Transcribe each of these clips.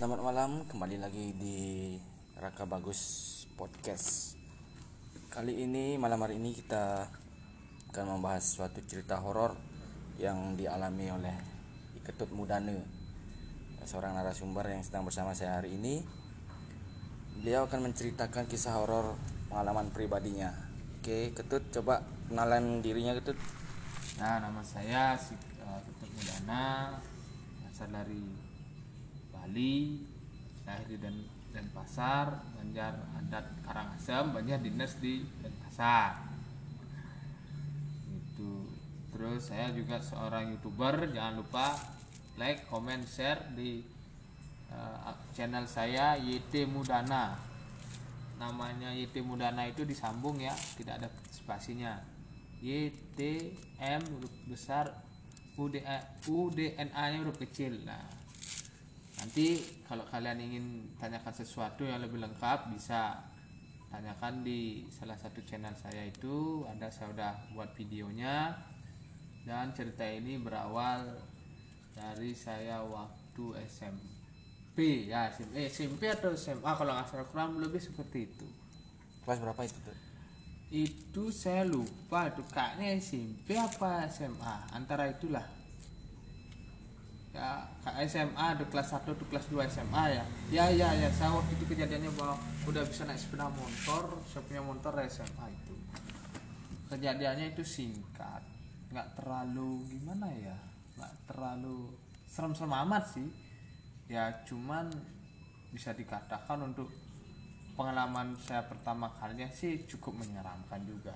Selamat malam, kembali lagi di Raka Bagus Podcast. Kali ini malam hari ini kita akan membahas suatu cerita horor yang dialami oleh Iketut Mudane, seorang narasumber yang sedang bersama saya hari ini. Beliau akan menceritakan kisah horor pengalaman pribadinya. Oke, Ketut coba kenalan dirinya Ketut. Nah, nama saya si uh, Ketut Mudana, asal dari Bali, lahir di Den Denpasar, Banjar adat Karangasem, Banjar dinas di Denpasar. Itu. Terus saya juga seorang youtuber, jangan lupa like, comment, share di uh, channel saya YT Mudana. Namanya YT Mudana itu disambung ya, tidak ada spasinya. YTM huruf besar UDA, UDNA nya huruf kecil. Nah, nanti kalau kalian ingin tanyakan sesuatu yang lebih lengkap bisa tanyakan di salah satu channel saya itu. Ada saya udah buat videonya. Dan cerita ini berawal dari saya waktu SMP ya SMP, eh, SMP atau SMA kalau nggak salah kurang lebih seperti itu. Kelas berapa itu Tut? itu saya lupa itu kayaknya SMP apa SMA antara itulah ya kak SMA ada kelas 1 tuh kelas 2 SMA ya. Ya ya ya saya waktu itu kejadiannya bahwa udah bisa naik sepeda motor saya punya motor SMA itu. Kejadiannya itu singkat nggak terlalu gimana ya nggak terlalu serem-serem amat sih. Ya cuman bisa dikatakan untuk pengalaman saya pertama kalinya sih cukup menyeramkan juga.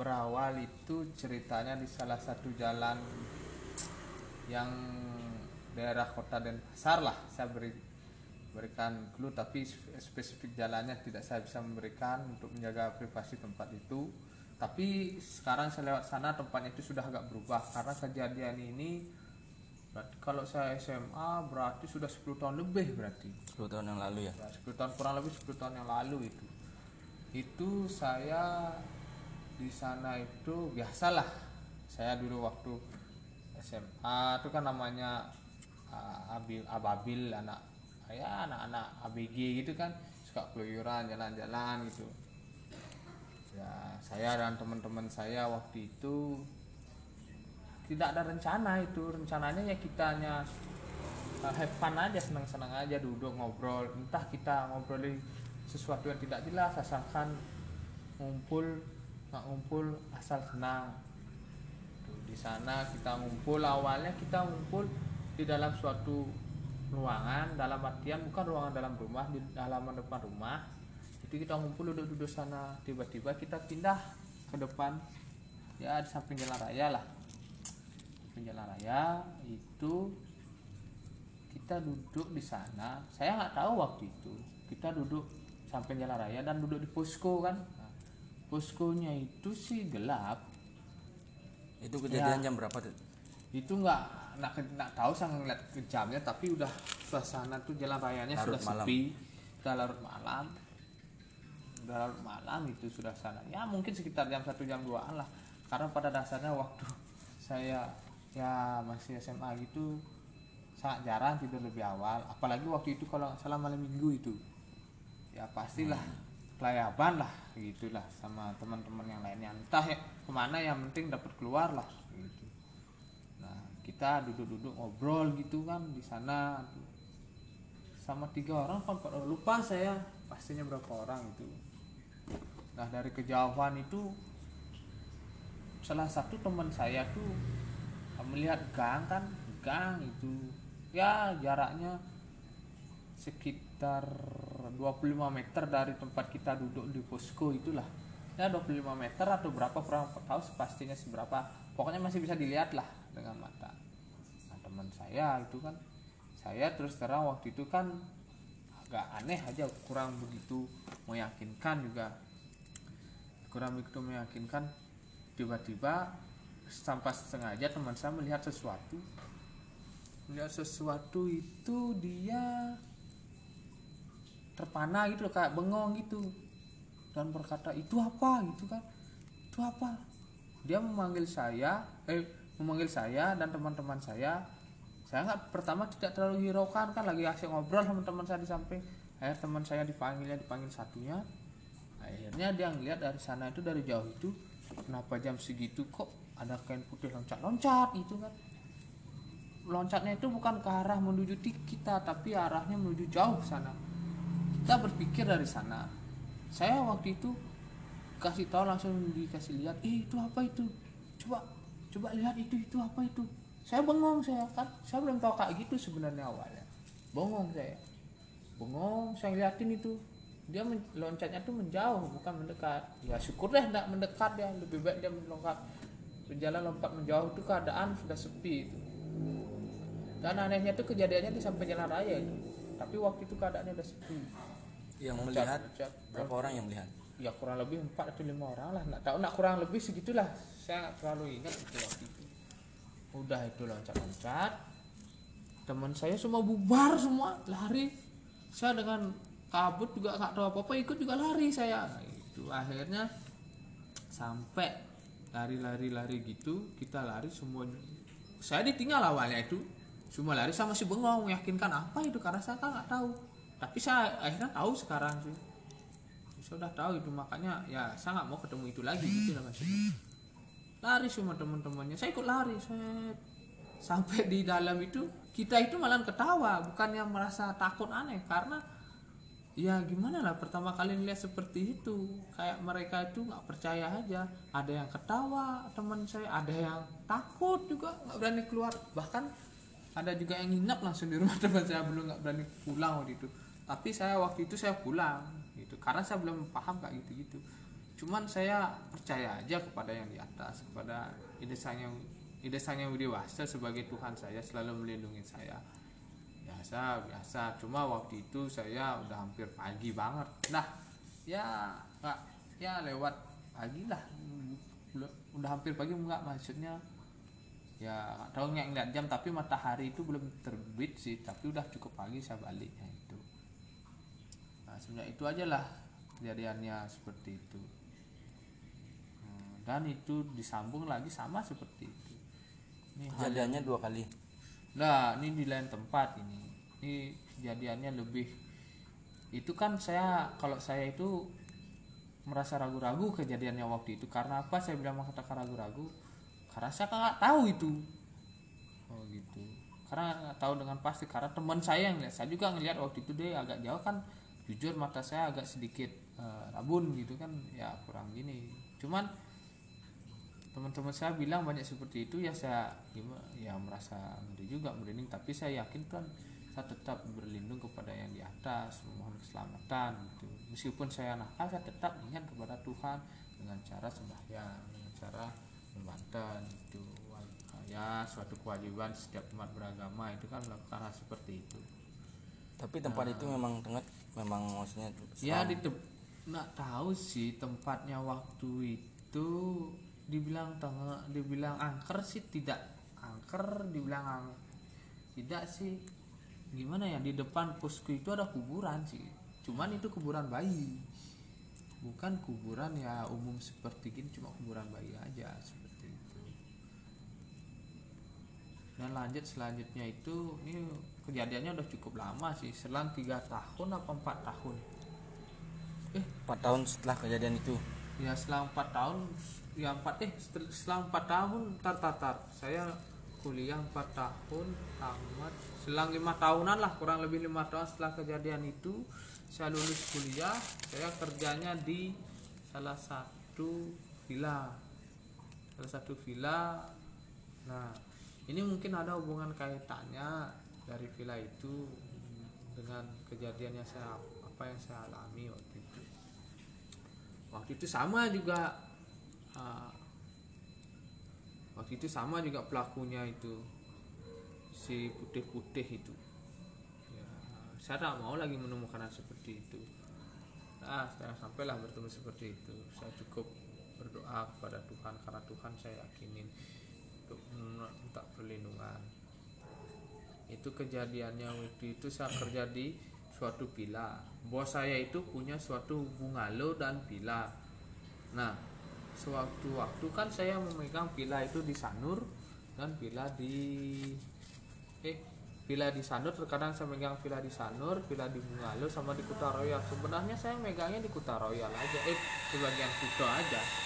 Berawal itu ceritanya di salah satu jalan yang daerah kota Denpasar lah saya beri berikan clue tapi spesifik jalannya tidak saya bisa memberikan untuk menjaga privasi tempat itu tapi sekarang saya lewat sana tempatnya itu sudah agak berubah karena kejadian ini berarti kalau saya SMA berarti sudah 10 tahun lebih berarti 10 tahun yang lalu ya. Ya, 10 tahun kurang lebih 10 tahun yang lalu itu. Itu saya di sana itu biasalah. Saya dulu waktu SMA itu kan namanya abil ababil anak ya anak-anak ABG gitu kan suka keluyuran jalan-jalan gitu. Ya, saya dan teman-teman saya waktu itu tidak ada rencana itu. Rencananya ya kita hanya uh, have fun aja senang-senang aja duduk ngobrol. Entah kita ngobrolin sesuatu yang tidak jelas asalkan ngumpul nggak ngumpul asal senang. Di sana kita ngumpul awalnya kita ngumpul di dalam suatu ruangan dalam artian bukan ruangan dalam rumah di halaman depan rumah. Jadi kita ngumpul duduk-duduk sana tiba-tiba kita pindah ke depan. Ya di samping jalan raya lah. Samping jalan raya itu kita duduk di sana. Saya nggak tahu waktu itu kita duduk sampai jalan raya dan duduk di posko kan. Nah, poskonya itu sih gelap. Itu kejadian Ya. jam berapa Tut? itu nggak nggak nggak tahu saya ngeliat ke jamnya tapi udah suasana tuh jalan rayanya Larut sudah malam. sepi. Udah larut malam. Udah larut malam itu sudah sana. Ya mungkin sekitar jam satu jam 2an lah. Karena pada dasarnya waktu saya ya masih SMA gitu sangat jarang tidur lebih awal. Apalagi waktu itu kalau salah malam minggu itu. Ya pastilah kelayaban lah gitulah sama teman-teman yang lainnya. Entah ya ke mana yang penting dapat keluar lah gitu kita duduk-duduk ngobrol gitu kan di sana sama tiga orang empat orang? Lupa saya. Pastinya berapa orang itu. Nah dari kejauhan itu salah satu teman saya tuh melihat gang kan gang itu. Ya jaraknya sekitar 25 meter dari tempat kita duduk di posko itulah. Ya 25 meter atau berapa kurang tahu pastinya seberapa. Pokoknya masih bisa dilihat lah dengan mata teman saya itu kan. Saya terus terang waktu itu kan agak aneh aja kurang begitu meyakinkan juga. Kurang begitu meyakinkan tiba-tiba tanpa sengaja teman saya melihat sesuatu. Melihat sesuatu itu dia terpana gitu kayak bengong gitu. Dan berkata itu apa? gitu kan. Itu apa? Dia memanggil saya eh memanggil saya dan teman-teman saya saya nggak pertama tidak terlalu hiraukan kan lagi asik ngobrol sama teman saya di samping. Akhirnya teman saya dipanggilnya dipanggil satunya. Akhirnya dia ngeliat dari sana itu dari jauh itu kenapa jam segitu kok ada kain putih loncat-loncat gitu kan. Loncatnya itu bukan ke arah menuju kita tapi arahnya menuju jauh sana. Kita berpikir dari sana. Saya waktu itu kasih tahu langsung dikasih lihat eh itu apa itu? Coba coba lihat itu itu apa itu saya bengong saya kan saya belum tahu kayak gitu sebenarnya awalnya. Bengong saya. Bengong saya liatin itu. Dia men- loncatnya tuh menjauh bukan mendekat. Ya syukur deh tidak mendekat ya. Lebih baik dia melompat berjalan lompat menjauh itu keadaan sudah sepi itu. Dan anehnya tuh kejadiannya di sampai jalan raya itu. Tapi waktu itu keadaannya udah sepi. Yang Loncat, melihat loncat. berapa orang yang melihat? Ya kurang lebih empat atau lima orang lah. Nggak tahu nak kurang lebih segitulah. Saya nggak terlalu ingat itu waktu itu udah itu loncat-loncat. Teman saya semua bubar semua lari. Saya dengan kabut juga nggak tahu apa apa ikut juga lari saya. Nah, itu akhirnya sampai lari-lari-lari gitu kita lari semua saya ditinggal awalnya itu semua lari sama si bengong meyakinkan apa itu karena saya kan nggak tahu. Tapi saya akhirnya tahu sekarang sih. Saya udah tahu itu makanya ya saya nggak mau ketemu itu lagi gitu lah maksudnya lari semua teman-temannya. Saya ikut lari saya sampai di dalam itu kita itu malah ketawa bukannya merasa takut aneh karena ya gimana lah pertama kali lihat seperti itu. Kayak mereka itu nggak percaya aja. Ada yang ketawa teman saya ada yang takut juga nggak berani keluar. Bahkan ada juga yang nginap langsung di rumah teman saya belum nggak berani pulang waktu itu. Tapi saya waktu itu saya pulang gitu. Karena saya belum paham kayak gitu gitu cuman saya percaya aja kepada yang di atas kepada ide sang yang ide sang yang dewasa sebagai Tuhan saya selalu melindungi saya. Biasa biasa. Cuma waktu itu saya udah hampir pagi banget. Nah ya nggak ya lewat pagi lah. Udah hampir pagi enggak maksudnya ya nggak tahu nggak ngeliat jam tapi matahari itu belum terbit sih. Tapi udah cukup pagi saya baliknya itu. Nah sebenarnya itu aja lah kejadiannya seperti itu dan itu disambung lagi sama seperti itu. Ini kejadiannya dua kali. Nah, ini di lain tempat ini. Ini kejadiannya lebih itu kan saya kalau saya itu merasa ragu-ragu kejadiannya waktu itu. Karena apa saya bilang mengatakan ragu-ragu? Karena saya nggak tahu itu. Oh gitu. Karena nggak tahu dengan pasti. Karena teman saya yang lihat saya juga ngelihat waktu itu dia agak jauh kan. Jujur mata saya agak sedikit eh, rabun gitu kan. Ya kurang gini. Cuman teman-teman saya bilang banyak seperti itu ya saya gimana ya merasa ngeri juga merinding. Tapi saya yakin kan saya tetap berlindung kepada yang di atas memohon keselamatan gitu. Meskipun saya nakal saya tetap ingat kepada Tuhan dengan cara sembahyang dengan cara membantan itu ya suatu kewajiban setiap umat beragama itu kan melakukan hal seperti itu. Tapi tempat itu memang tengah memang maksudnya ya di tem- nggak tahu sih tempatnya waktu itu dibilang tengah dibilang angker sih tidak. Angker dibilang ang- tidak sih. Gimana ya di depan posku itu ada kuburan sih. Cuman itu kuburan bayi. Bukan kuburan ya umum seperti gini cuma kuburan bayi aja seperti itu. Dan lanjut selanjutnya itu ini kejadiannya udah cukup lama sih. Selang tiga tahun apa empat tahun? Eh empat tahun setelah kejadian itu. Ya selang empat tahun ya empat eh setel- selang empat tahun tar tar tar. Saya kuliah empat tahun tamat. Selang lima tahunan lah kurang lebih lima tahun setelah kejadian itu saya lulus kuliah. Saya kerjanya di salah satu villa. Salah satu villa. Nah ini mungkin ada hubungan kaitannya dari villa itu dengan kejadian yang saya apa yang saya alami waktu itu. Waktu itu sama juga uh, waktu itu sama juga pelakunya itu. Si putih-putih itu. Ya, saya tak mau lagi menemukan hal seperti itu. Nah saya sampailah bertemu seperti itu. Saya cukup berdoa kepada Tuhan karena Tuhan saya yakinin untuk minta perlindungan. Itu kejadiannya waktu itu saya kerja di suatu villa. Bos saya itu punya suatu bungalow dan villa. Nah sewaktu waktu kan saya memegang villa itu di Sanur dan villa di eh villa di Sanur. Terkadang saya megang villa di Sanur villa di Bungalo sama di Kuta Royal. Sebenarnya saya megangnya di Kuta Royal aja eh di bagian Kuta aja